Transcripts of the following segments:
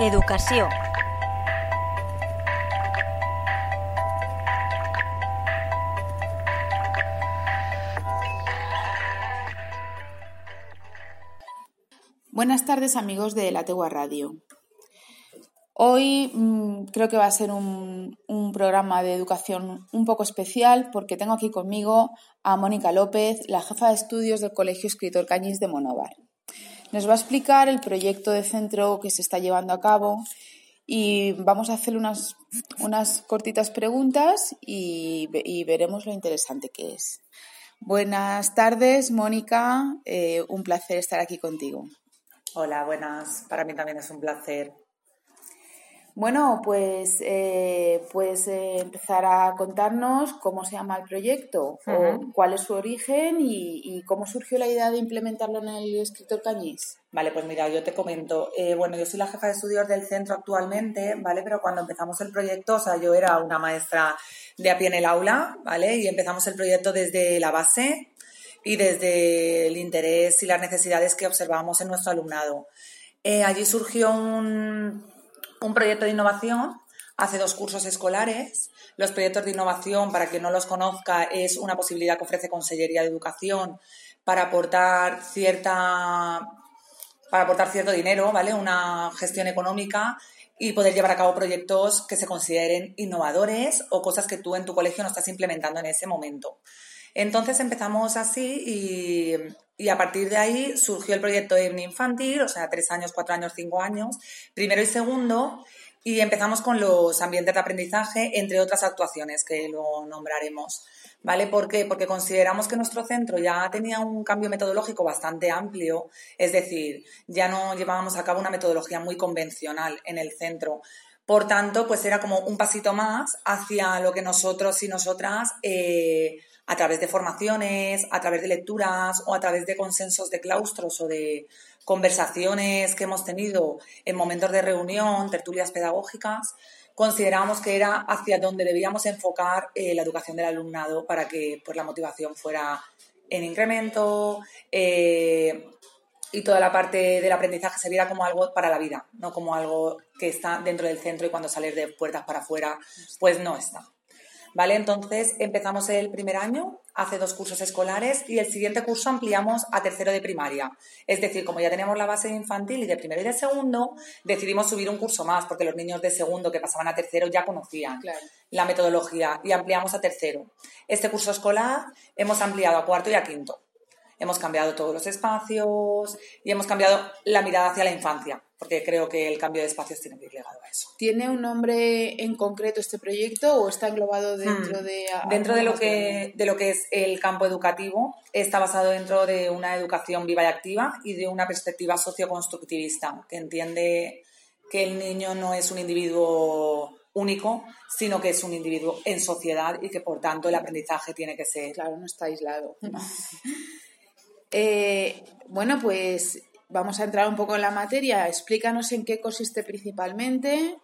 Educació. Buenas tardes amigos de la Tegua Radio. Hoy mmm, creo que va a ser un, un, programa de educación un poco especial porque tengo aquí conmigo a Mónica López, la jefa de estudios del Colegio Escritor Cañís de Monóvar. Nos va a explicar el proyecto de centro que se está llevando a cabo y vamos a hacerle unas, unas cortitas preguntas y, y veremos lo interesante que es. Buenas tardes, Mónica. Eh, un placer estar aquí contigo. Hola, buenas. Para mí también es un placer. Bueno, pues eh, puedes eh, empezar a contarnos cómo se llama el proyecto, uh -huh. o cuál es su origen y, y, cómo surgió la idea de implementarlo en el escritor Cañís. Vale, pues mira, yo te comento. Eh, bueno, yo soy la jefa de estudios del centro actualmente, ¿vale? Pero cuando empezamos el proyecto, o sea, yo era una maestra de a pie en el aula, ¿vale? Y empezamos el proyecto desde la base y desde el interés y las necesidades que observábamos en nuestro alumnado. Eh, allí surgió un, un, proyecto de innovación hace dos cursos escolares. Los proyectos de innovación, para quien no los conozca, es una posibilidad que ofrece Consellería de Educación para aportar cierta para aportar cierto dinero, ¿vale? Una gestión económica y poder llevar a cabo proyectos que se consideren innovadores o cosas que tú en tu colegio no estás implementando en ese momento. Entonces empezamos así y, y, a partir de ahí surgió el proyecto EVNI Infantil, o sea, tres años, cuatro años, cinco años, primero y segundo, y empezamos con los ambientes de aprendizaje, entre otras actuaciones que lo nombraremos. ¿Vale? ¿Por qué? Porque consideramos que nuestro centro ya tenía un cambio metodológico bastante amplio, es decir, ya no llevábamos a cabo una metodología muy convencional en el centro. Por tanto, pues era como un pasito más hacia lo que nosotros y nosotras eh, a través de formaciones, a través de lecturas o a través de consensos de claustros o de conversaciones que hemos tenido en momentos de reunión, tertulias pedagógicas, considerábamos que era hacia donde debíamos enfocar eh, la educación del alumnado para que pues, la motivación fuera en incremento eh, y toda la parte del aprendizaje se viera como algo para la vida, no como algo que está dentro del centro y cuando sales de puertas para afuera, pues no está. ¿Vale? Entonces empezamos el primer año, hace dos cursos escolares y el siguiente curso ampliamos a tercero de primaria. Es decir, como ya teníamos la base de infantil y de primero y de segundo, decidimos subir un curso más porque los niños de segundo que pasaban a tercero ya conocían claro. la metodología y ampliamos a tercero. Este curso escolar hemos ampliado a cuarto y a quinto. Hemos cambiado todos los espacios y hemos cambiado la mirada hacia la infancia, porque creo que el cambio de espacios tiene que ir ligado a eso. ¿Tiene un nombre en concreto este proyecto o está englobado dentro hmm. de... Dentro de lo, que, de lo que es el campo educativo, está basado dentro de una educación viva y activa y de una perspectiva socioconstructivista, que entiende que el niño no es un individuo único, sino que es un individuo en sociedad y que por tanto el aprendizaje tiene que ser... Claro, no está aislado. Eh, bueno, pues vamos a entrar un poco en la materia. Explícanos en qué consiste principalmente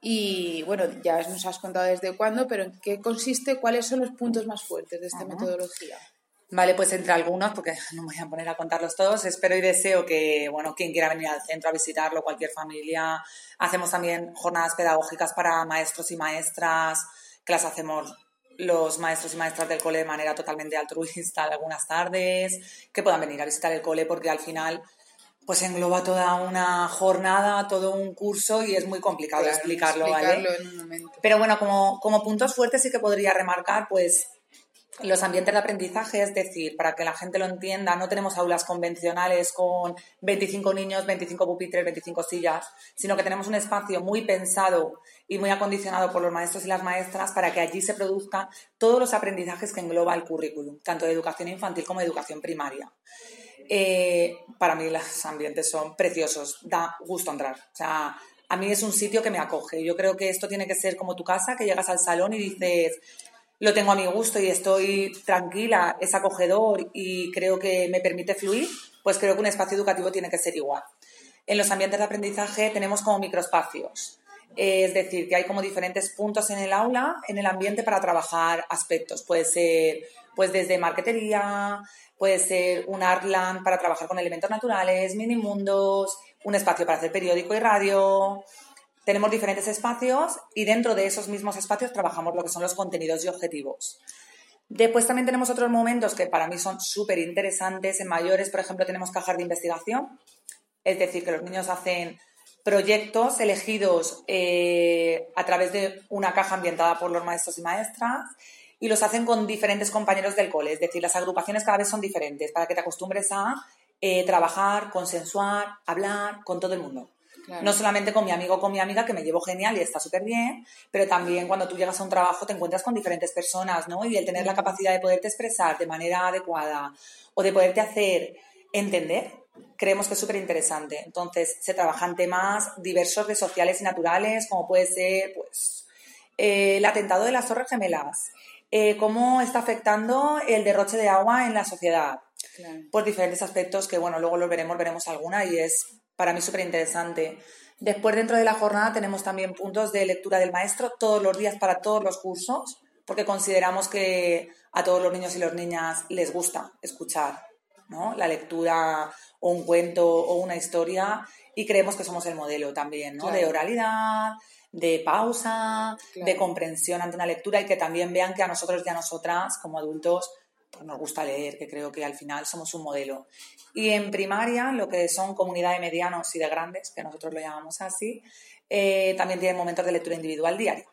y, bueno, ya nos has contado desde cuándo, pero en qué consiste, cuáles son los puntos más fuertes de esta metodología. Vale, pues entre algunos, porque no me voy a poner a contarlos todos, espero y deseo que, bueno, quien quiera venir al centro a visitarlo, cualquier familia, hacemos también jornadas pedagógicas para maestros y maestras, que las hacemos los maestros y maestras del cole de manera totalmente altruista algunas tardes, que puedan venir a visitar el cole porque al final pues engloba toda una jornada, todo un curso y es muy complicado claro, explicarlo, explicarlo ¿vale? En un momento. Pero bueno, como, como puntos fuertes sí que podría remarcar pues los ambientes de aprendizaje, es decir, para que la gente lo entienda, no tenemos aulas convencionales con 25 niños, 25 pupitres, 25 sillas, sino que tenemos un espacio muy pensado y muy acondicionado por los maestros y las maestras para que allí se produzcan todos los aprendizajes que engloba el currículum, tanto de educación infantil como de educación primaria. Eh, para mí los ambientes son preciosos, da gusto entrar. O sea, a mí es un sitio que me acoge. Yo creo que esto tiene que ser como tu casa, que llegas al salón y dices, lo tengo a mi gusto y estoy tranquila, es acogedor y creo que me permite fluir, pues creo que un espacio educativo tiene que ser igual. En los ambientes de aprendizaje tenemos como microespacios. Es decir, que hay como diferentes puntos en el aula, en el ambiente para trabajar aspectos. Puede ser pues desde marquetería, puede ser un Artland para trabajar con elementos naturales, mini mundos, un espacio para hacer periódico y radio. Tenemos diferentes espacios y dentro de esos mismos espacios trabajamos lo que son los contenidos y objetivos. Después también tenemos otros momentos que para mí son súper interesantes. En mayores, por ejemplo, tenemos cajas de investigación, es decir, que los niños hacen proyectos elegidos eh, a través de una caja ambientada por los maestros y maestras y los hacen con diferentes compañeros del cole. Es decir, las agrupaciones cada vez son diferentes para que te acostumbres a eh, trabajar, consensuar, hablar con todo el mundo. No solamente con mi amigo o con mi amiga, que me llevo genial y está súper bien, pero también cuando tú llegas a un trabajo te encuentras con diferentes personas, ¿no? Y el tener la capacidad de poderte expresar de manera adecuada o de poderte hacer entender, creemos que es súper interesante. Entonces, se trabajan temas diversos de sociales y naturales, como puede ser, pues, eh, el atentado de las Torres Gemelas, eh, cómo está afectando el derroche de agua en la sociedad, por diferentes aspectos que, bueno, luego lo veremos, veremos alguna y es para mí súper interesante. Después, dentro de la jornada, tenemos también puntos de lectura del maestro todos los días para todos los cursos, porque consideramos que a todos los niños y las niñas les gusta escuchar ¿no? la lectura o un cuento o una historia y creemos que somos el modelo también, ¿no? De oralidad, de pausa, de comprensión ante una lectura y que también vean que a nosotros y a nosotras como adultos pues nos gusta leer, que creo que al final somos un modelo. Y en primaria, lo que son comunidad de medianos y de grandes, que nosotros lo llamamos así, eh, también tienen momentos de lectura individual diario.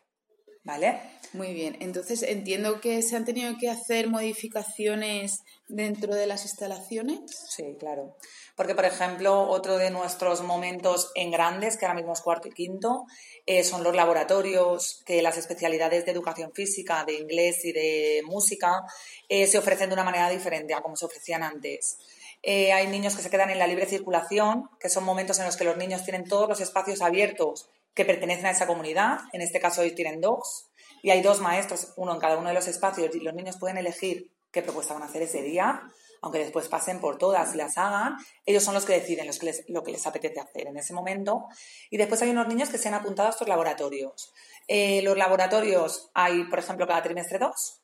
¿Vale? Muy bien. Entonces, entiendo que se han tenido que hacer modificaciones dentro de las instalaciones. Sí, claro. Porque, por ejemplo, otro de nuestros momentos en grandes, que ahora mismo es cuarto y quinto, eh, son los laboratorios, que las especialidades de educación física, de inglés y de música eh, se ofrecen de una manera diferente a como se ofrecían antes. Eh, hay niños que se quedan en la libre circulación, que son momentos en los que los niños tienen todos los espacios abiertos que pertenecen a esa comunidad. En este caso hoy tienen dos. Y hay dos maestros, uno en cada uno de los espacios, y los niños pueden elegir qué propuesta van a hacer ese día aunque después pasen por todas y las hagan, ellos son los que deciden los que lo que les apetece hacer en ese momento. Y después hay unos niños que se han apuntado a estos laboratorios. Eh, los laboratorios hay, por ejemplo, cada trimestre dos.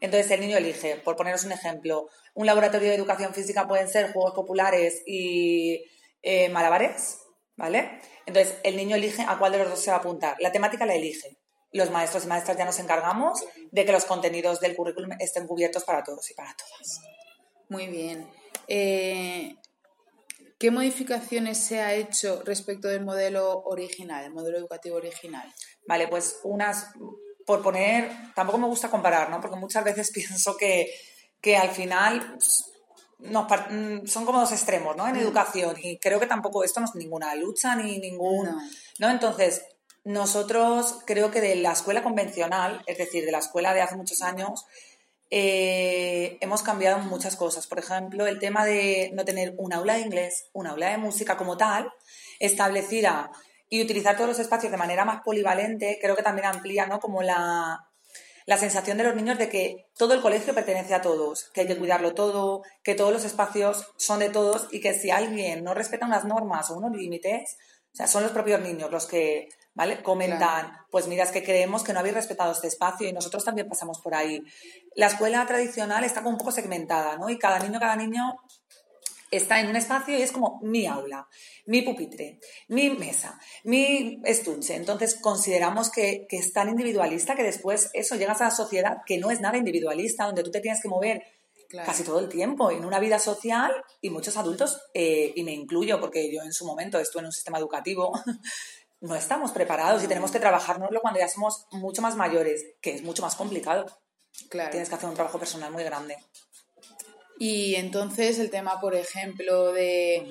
Entonces el niño elige, por poneros un ejemplo, un laboratorio de educación física pueden ser juegos populares y eh, malabares, ¿vale? Entonces el niño elige a cuál de los dos se va a apuntar. La temática la elige. Los maestros y maestras ya nos encargamos de que los contenidos del currículum estén cubiertos para todos y para todas. Muy bien. Eh, ¿Qué modificaciones se ha hecho respecto del modelo original, el modelo educativo original? Vale, pues unas, por poner, tampoco me gusta comparar, ¿no? Porque muchas veces pienso que, al final mm, son como dos extremos, ¿no? En educación. Y creo que tampoco esto no es ninguna lucha ni ningún. ¿no? Entonces, nosotros creo que de la escuela convencional, es decir, de la escuela de hace muchos años, eh, hemos cambiado muchas cosas. Por ejemplo, el tema de no tener un aula de inglés, una aula de música como tal, establecida y utilizar todos los espacios de manera más polivalente, creo que también amplía ¿no? como la, la sensación de los niños de que todo el colegio pertenece a todos, que hay que cuidarlo todo, que todos los espacios son de todos y que si alguien no respeta unas normas o unos límites, o sea, son los propios niños los que ¿vale? Comentan, pues mira, es que creemos que no habéis respetado este espacio y nosotros también pasamos por ahí. La escuela tradicional está como un poco segmentada, ¿no? Y cada niño, cada niño está en un espacio y es como mi aula, mi pupitre, mi mesa, mi estuche. Entonces consideramos que, es tan individualista que después eso llegas a la sociedad que no es nada individualista, donde tú te tienes que mover casi todo el tiempo en una vida social y muchos adultos, eh, y me incluyo porque yo en su momento estuve en un sistema educativo no estamos preparados y tenemos que trabajárnoslo cuando ya somos mucho más mayores, que es mucho más complicado. Claro. Tienes que hacer un trabajo personal muy grande. Y entonces el tema, por ejemplo, de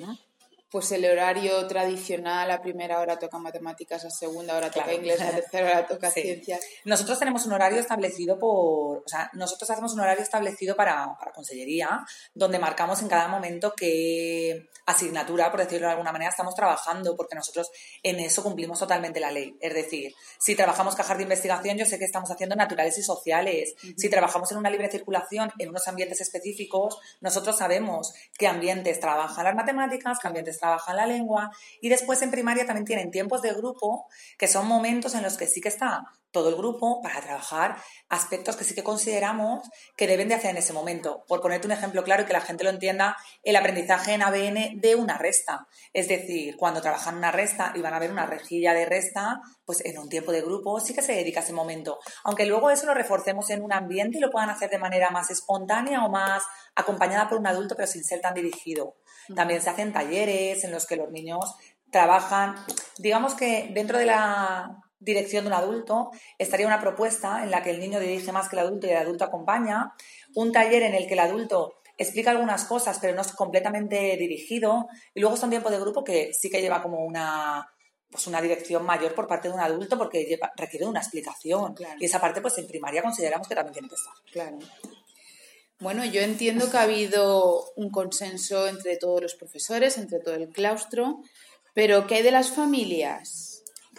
pues el horario tradicional, a primera hora toca matemáticas, a segunda hora toca inglés, a tercera hora toca ciencias. Nosotros tenemos un horario establecido por, o sea, nosotros hacemos un horario establecido para, para consellería, donde marcamos en cada momento qué asignatura, por decirlo de alguna manera, estamos trabajando, porque nosotros en eso cumplimos totalmente la ley. Es decir, si trabajamos cajas de investigación, yo sé que estamos haciendo naturales y sociales. Si trabajamos en una libre circulación, en unos ambientes específicos, nosotros sabemos qué ambientes trabajan las matemáticas, qué ambientes trabajan la lengua y después en primaria también tienen tiempos de grupo que son momentos en los que sí que está todo el grupo para trabajar aspectos que sí que consideramos que deben de hacer en ese momento. Por ponerte un ejemplo claro y que la gente lo entienda, el aprendizaje en ABN de una resta. Es decir, cuando trabajan una resta y van a ver una rejilla de resta, pues en un tiempo de grupo sí que se dedica a ese momento. Aunque luego eso lo reforcemos en un ambiente y lo puedan hacer de manera más espontánea o más acompañada por un adulto, pero sin ser tan dirigido. También se hacen talleres en los que los niños trabajan, digamos que dentro de la dirección de un adulto, estaría una propuesta en la que el niño dirige más que el adulto y el adulto acompaña, un taller en el que el adulto explica algunas cosas pero no es completamente dirigido y luego está un tiempo de grupo que sí que lleva como una pues una dirección mayor por parte de un adulto porque requiere una explicación y esa parte pues en primaria consideramos que también tiene que estar. Claro. Bueno, yo entiendo que ha habido un consenso entre todos los profesores, entre todo el claustro, pero ¿qué hay de las familias?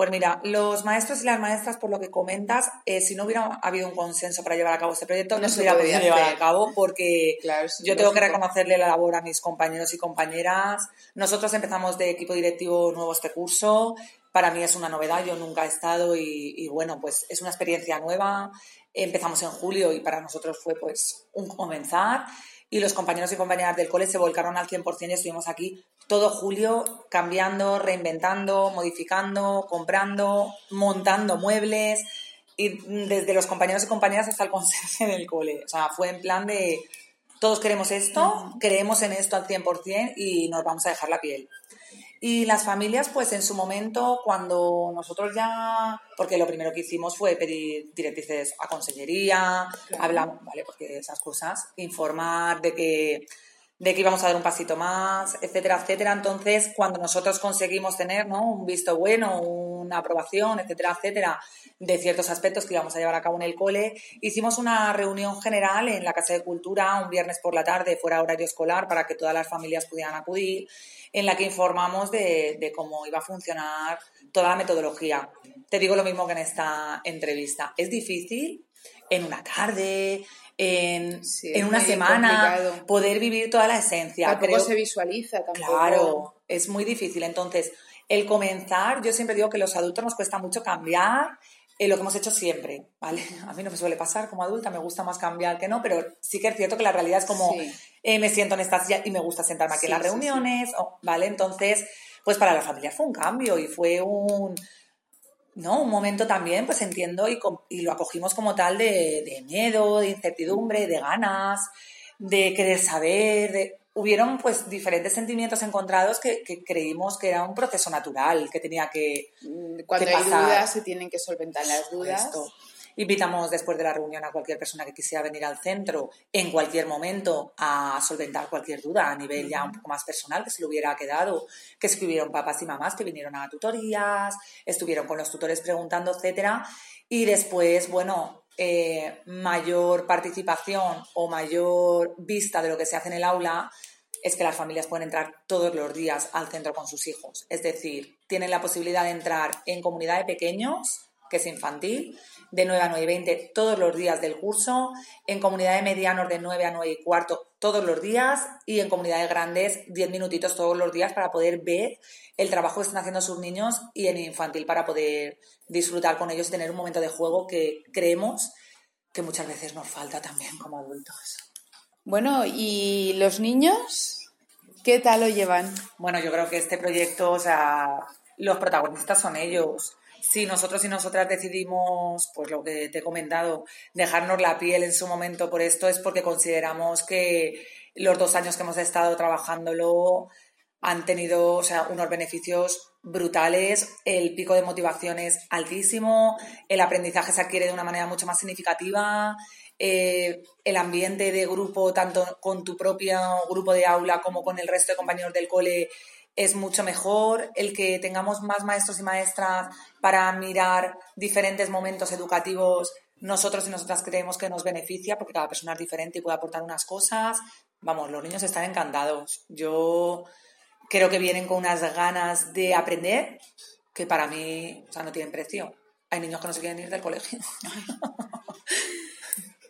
Pues mira, los maestros y las maestras, por lo que comentas, eh, si no hubiera habido un consenso para llevar a cabo este proyecto, no, se hubiera podido llevar a cabo porque yo tengo que reconocerle la labor a mis compañeros y compañeras. Nosotros empezamos de equipo directivo nuevo este curso. Para mí es una novedad, yo nunca he estado y, y bueno, pues es una experiencia nueva. Empezamos en julio y para nosotros fue pues un comenzar y los compañeros y compañeras del cole se volcaron al 100% y estuvimos aquí todo julio cambiando, reinventando, modificando, comprando, montando muebles y desde los compañeros y compañeras hasta el conserje del cole. O sea, fue en plan de todos queremos esto, creemos en esto al 100% y nos vamos a dejar la piel. Y las familias, pues en su momento, cuando nosotros ya, porque lo primero que hicimos fue pedir directrices a consellería, hablamos, ¿vale? Porque esas cosas, informar de que de que íbamos a dar un pasito más, etcétera, etcétera. Entonces, cuando nosotros conseguimos tener ¿no? un visto bueno, una aprobación, etcétera, etcétera, de ciertos aspectos que íbamos a llevar a cabo en el cole, hicimos una reunión general en la Casa de Cultura un viernes por la tarde, fuera horario escolar, para que todas las familias pudieran acudir, en la que informamos de, de cómo iba a funcionar toda la metodología. Te digo lo mismo que en esta entrevista. Es difícil en una tarde, en, una semana, poder vivir toda la esencia. Tampoco se visualiza tampoco. Claro, es muy difícil. Entonces, el comenzar, yo siempre digo que los adultos nos cuesta mucho cambiar eh, lo que hemos hecho siempre, ¿vale? A mí no me suele pasar como adulta, me gusta más cambiar que no, pero sí que es cierto que la realidad es como eh, me siento en esta silla y me gusta sentarme aquí en las reuniones, ¿vale? Entonces, pues para la familia fue un cambio y fue un ¿no? Un momento también, pues entiendo y, y lo acogimos como tal de, miedo, de incertidumbre, de ganas, de querer saber, de... Hubieron pues diferentes sentimientos encontrados que, creímos que era un proceso natural, que tenía que... Mm, cuando hay dudas se tienen que solventar las dudas. Invitamos después de la reunión a cualquier persona que quisiera venir al centro en cualquier momento a solventar cualquier duda a nivel ya un poco más personal que se le hubiera quedado, que escribieron papás y mamás que vinieron a tutorías, estuvieron con los tutores preguntando, etcétera. Y después, bueno, eh, mayor participación o mayor vista de lo que se hace en el aula es que las familias pueden entrar todos los días al centro con sus hijos. Es decir, tienen la posibilidad de entrar en comunidad de pequeños, que es infantil, de 9 a 9 y 20 todos los días del curso, en comunidad de medianos de 9 a 9 y cuarto todos los días y en comunidades grandes 10 minutitos todos los días para poder ver el trabajo que están haciendo sus niños y en infantil para poder disfrutar con ellos y tener un momento de juego que creemos que muchas veces nos falta también como adultos. Bueno, ¿y los niños? ¿Qué tal lo llevan? Bueno, yo creo que este proyecto, o sea, los protagonistas son ellos si nosotros y nosotras decidimos, pues lo que te he comentado, dejarnos la piel en su momento por esto, es porque consideramos que los dos años que hemos estado trabajándolo han tenido o sea, unos beneficios brutales, el pico de motivación es altísimo, el aprendizaje se adquiere de una manera mucho más significativa, eh, el ambiente de grupo, tanto con tu propio grupo de aula como con el resto de compañeros del cole, es mucho mejor, el que tengamos más maestros y maestras para mirar diferentes momentos educativos, nosotros y nosotras creemos que nos beneficia porque cada persona es diferente y puede aportar unas cosas. Vamos, los niños están encantados. Yo creo que vienen con unas ganas de aprender que para mí, o sea, no tienen precio. Hay niños que no se quieren ir del colegio.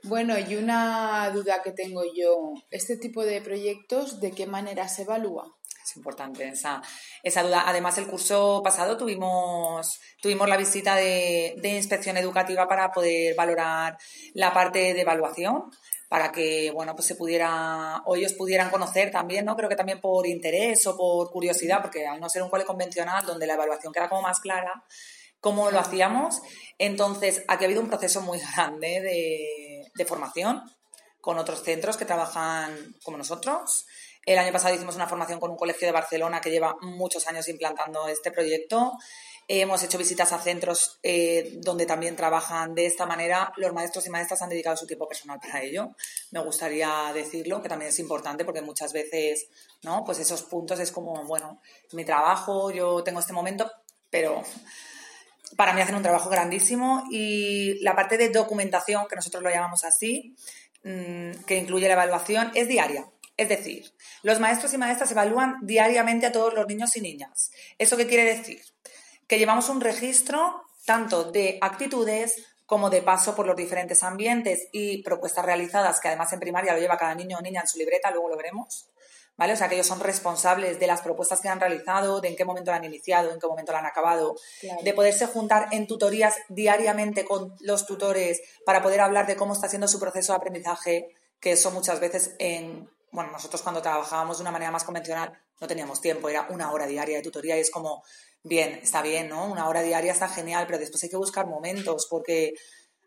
Bueno, y una duda que tengo yo, ¿este tipo de proyectos de qué manera se evalúa? Es importante esa, esa duda. Además, el curso pasado tuvimos, tuvimos la visita de, de inspección educativa para poder valorar la parte de evaluación para que bueno pues se pudiera o ellos pudieran conocer también no creo que también por interés o por curiosidad porque al no ser un cole convencional donde la evaluación queda como más clara cómo lo hacíamos entonces aquí ha habido un proceso muy grande de, de formación con otros centros que trabajan como nosotros el año pasado hicimos una formación con un colegio de Barcelona que lleva muchos años implantando este proyecto hemos hecho visitas a centros eh, donde también trabajan de esta manera. Los maestros y maestras han dedicado su tiempo personal para ello. Me gustaría decirlo, que también es importante porque muchas veces, ¿no? Pues esos puntos es como, bueno, mi trabajo, yo tengo este momento, pero para mí hacen un trabajo grandísimo y la parte de documentación, que nosotros lo llamamos así, mm, que incluye la evaluación, es diaria. Es decir, los maestros y maestras evalúan diariamente a todos los niños y niñas. ¿Eso qué quiere decir? que llevamos un registro tanto de actitudes como de paso por los diferentes ambientes y propuestas realizadas, que además en primaria lo lleva cada niño o niña en su libreta, luego lo veremos. ¿Vale? O sea, que ellos son responsables de las propuestas que han realizado, de en qué momento la han iniciado, en qué momento la han acabado, de poderse juntar en tutorías diariamente con los tutores para poder hablar de cómo está siendo su proceso de aprendizaje, que eso muchas veces en, bueno, nosotros cuando trabajábamos de una manera más convencional no teníamos tiempo, era una hora diaria de tutoría y es como, bien, está bien, ¿no? Una hora diaria está genial, pero después hay que buscar momentos porque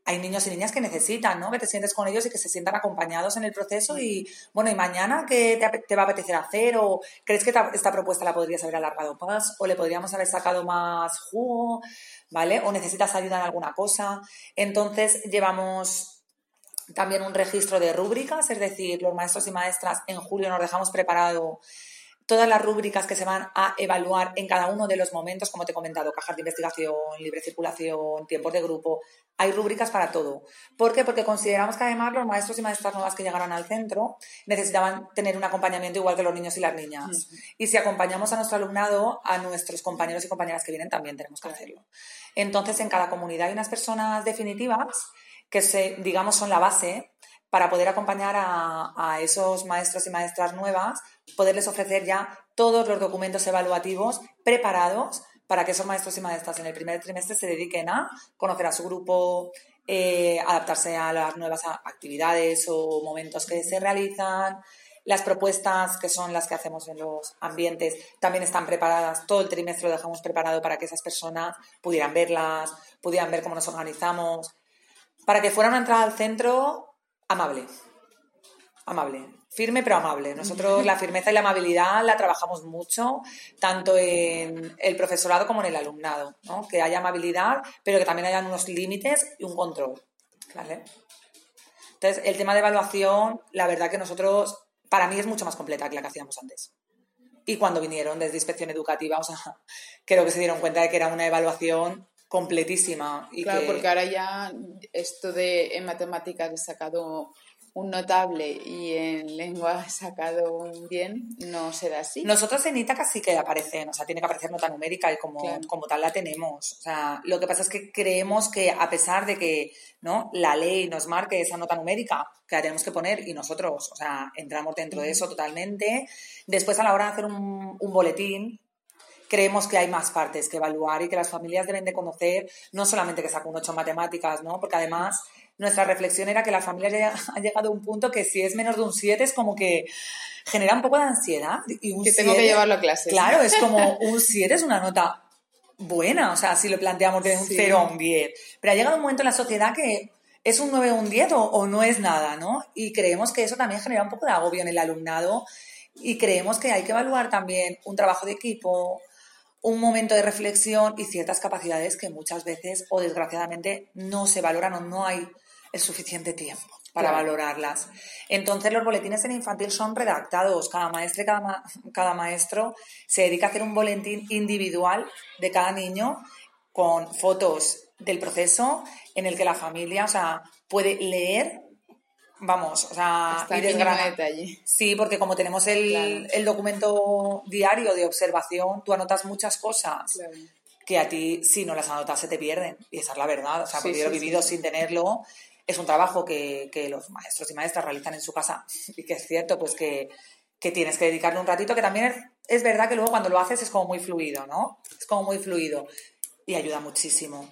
hay niños y niñas que necesitan, ¿no? Que te sientes con ellos y que se sientan acompañados en el proceso y, bueno, ¿y mañana qué te, va a apetecer hacer? ¿O crees que esta propuesta la podrías haber alargado más? ¿O le podríamos haber sacado más jugo? ¿Vale? ¿O necesitas ayuda en alguna cosa? Entonces, llevamos también un registro de rúbricas, es decir, los maestros y maestras en julio nos dejamos preparado todas las rúbricas que se van a evaluar en cada uno de los momentos, como te he comentado, cajas de investigación, libre circulación, tiempos de grupo, hay rúbricas para todo. ¿Por qué? Porque consideramos que además los maestros y maestras nuevas que llegaron al centro necesitaban tener un acompañamiento igual que los niños y las niñas. Y si acompañamos a nuestro alumnado, a nuestros compañeros y compañeras que vienen, también tenemos que hacerlo. Entonces, en cada comunidad hay unas personas definitivas que se, digamos, son la base para poder acompañar a, esos maestros y maestras nuevas, poderles ofrecer ya todos los documentos evaluativos preparados para que esos maestros y maestras en el primer trimestre se dediquen a conocer a su grupo, eh, adaptarse a las nuevas actividades o momentos que se realizan. Las propuestas, que son las que hacemos en los ambientes, también están preparadas. Todo el trimestre lo dejamos preparado para que esas personas pudieran verlas, pudieran ver cómo nos organizamos, para que fueran a entrar al centro amable. Amable. Firme pero amable. Nosotros la firmeza y la amabilidad la trabajamos mucho, tanto en el profesorado como en el alumnado. ¿no? Que haya amabilidad, pero que también haya unos límites y un control. ¿vale? Entonces, el tema de evaluación, la verdad que nosotros, para mí es mucho más completa que la que hacíamos antes. Y cuando vinieron desde inspección educativa, o sea, creo que se dieron cuenta de que era una evaluación completísima. Y claro, porque ahora ya esto de en matemáticas he sacado un notable y en lengua he sacado un bien, no será así. Nosotros en Ítaca sí que aparecen, o sea, tiene que aparecer nota numérica y como, como tal la tenemos. O sea, lo que pasa es que creemos que a pesar de que ¿no? la ley nos marque esa nota numérica, que la tenemos que poner y nosotros, o sea, entramos dentro de eso totalmente, después a la hora de hacer un, un boletín, creemos que hay más partes que evaluar y que las familias deben de conocer, no solamente que saco un 8 en matemáticas, ¿no? Porque además nuestra reflexión era que las familias han llegado a un punto que si es menos de un 7 es como que genera un poco de ansiedad. Y un que tengo que llevarlo a clase. Claro, es como un 7 es una nota buena, o sea, si lo planteamos de un 0 a un 10. Pero ha llegado un momento en la sociedad que es un 9 o un 10 o, o no es nada, ¿no? Y creemos que eso también genera un poco de agobio en el alumnado y creemos que hay que evaluar también un trabajo de equipo, un momento de reflexión y ciertas capacidades que muchas veces o desgraciadamente no se valoran o no hay el suficiente tiempo para valorarlas. Entonces los boletines en infantil son redactados. Cada maestro y cada, cada maestro se dedica a hacer un boletín individual de cada niño con fotos del proceso en el que la familia o sea, puede leer vamos, o sea, y detalle. Sí, porque como tenemos el, documento diario de observación, tú anotas muchas cosas que a ti, si no las anotas, se te pierden. Y esa es la verdad. O sea, porque yo he vivido sin tenerlo. Es un trabajo que, los maestros y maestras realizan en su casa y que es cierto, pues que, que tienes que dedicarle un ratito, que también es, es verdad que luego cuando lo haces es como muy fluido, ¿no? Es como muy fluido y ayuda muchísimo.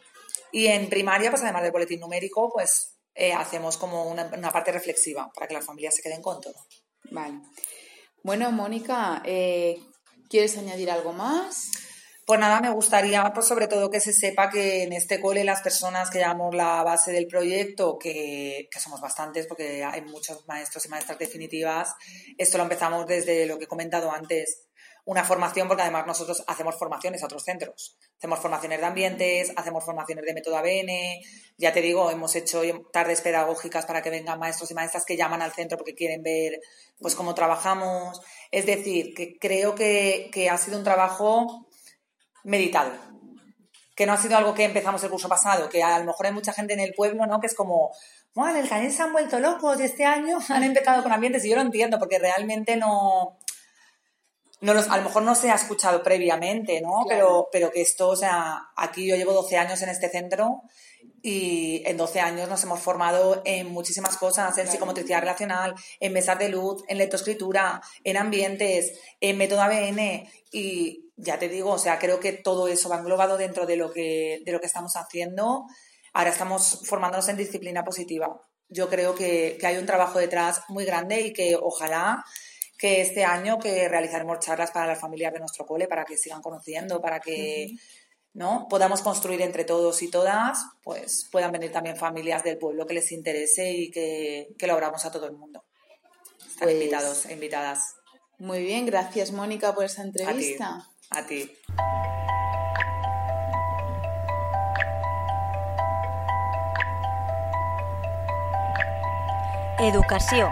Y en primaria, pues además del boletín numérico, pues eh, hacemos como una, parte reflexiva para que las familias se queden con todo. Vale. Bueno, Mónica, eh, ¿quieres añadir algo más? Pues nada, me gustaría, pues sobre todo que se sepa que en este cole las personas que llamamos la base del proyecto, que, que, somos bastantes porque hay muchos maestros y maestras definitivas, esto lo empezamos desde lo que he comentado antes, una formación, porque además nosotros hacemos formaciones a otros centros. Hacemos formaciones de ambientes, hacemos formaciones de método ABN. Ya te digo, hemos hecho tardes pedagógicas para que vengan maestros y maestras que llaman al centro porque quieren ver pues cómo trabajamos. Es decir, que creo que, ha sido un trabajo meditado. Que no ha sido algo que empezamos el curso pasado, que a lo mejor hay mucha gente en el pueblo, ¿no? Que es como, bueno, el Canet se han vuelto locos y este año han empezado con ambientes y yo lo entiendo porque realmente no, no a lo mejor no se ha escuchado previamente, ¿no? Pero, pero que esto, o sea, aquí yo llevo 12 años en este centro y en 12 años nos hemos formado en muchísimas cosas, en psicomotricidad relacional, en mesas de luz, en lectoescritura, en ambientes, en método ABN y ya te digo, o sea, creo que todo eso va englobado dentro de lo que, de lo que estamos haciendo. Ahora estamos formándonos en disciplina positiva. Yo creo que, que hay un trabajo detrás muy grande y que ojalá que este año que realizaremos charlas para las familias de nuestro cole, para que sigan conociendo, para que ¿no? podamos construir entre todos y todas, pues puedan venir también familias del pueblo que les interese y que, que lo abramos a todo el mundo. Están pues invitados e invitadas. Muy bien, gracias Mónica por esa entrevista. A ti. A ti. Educació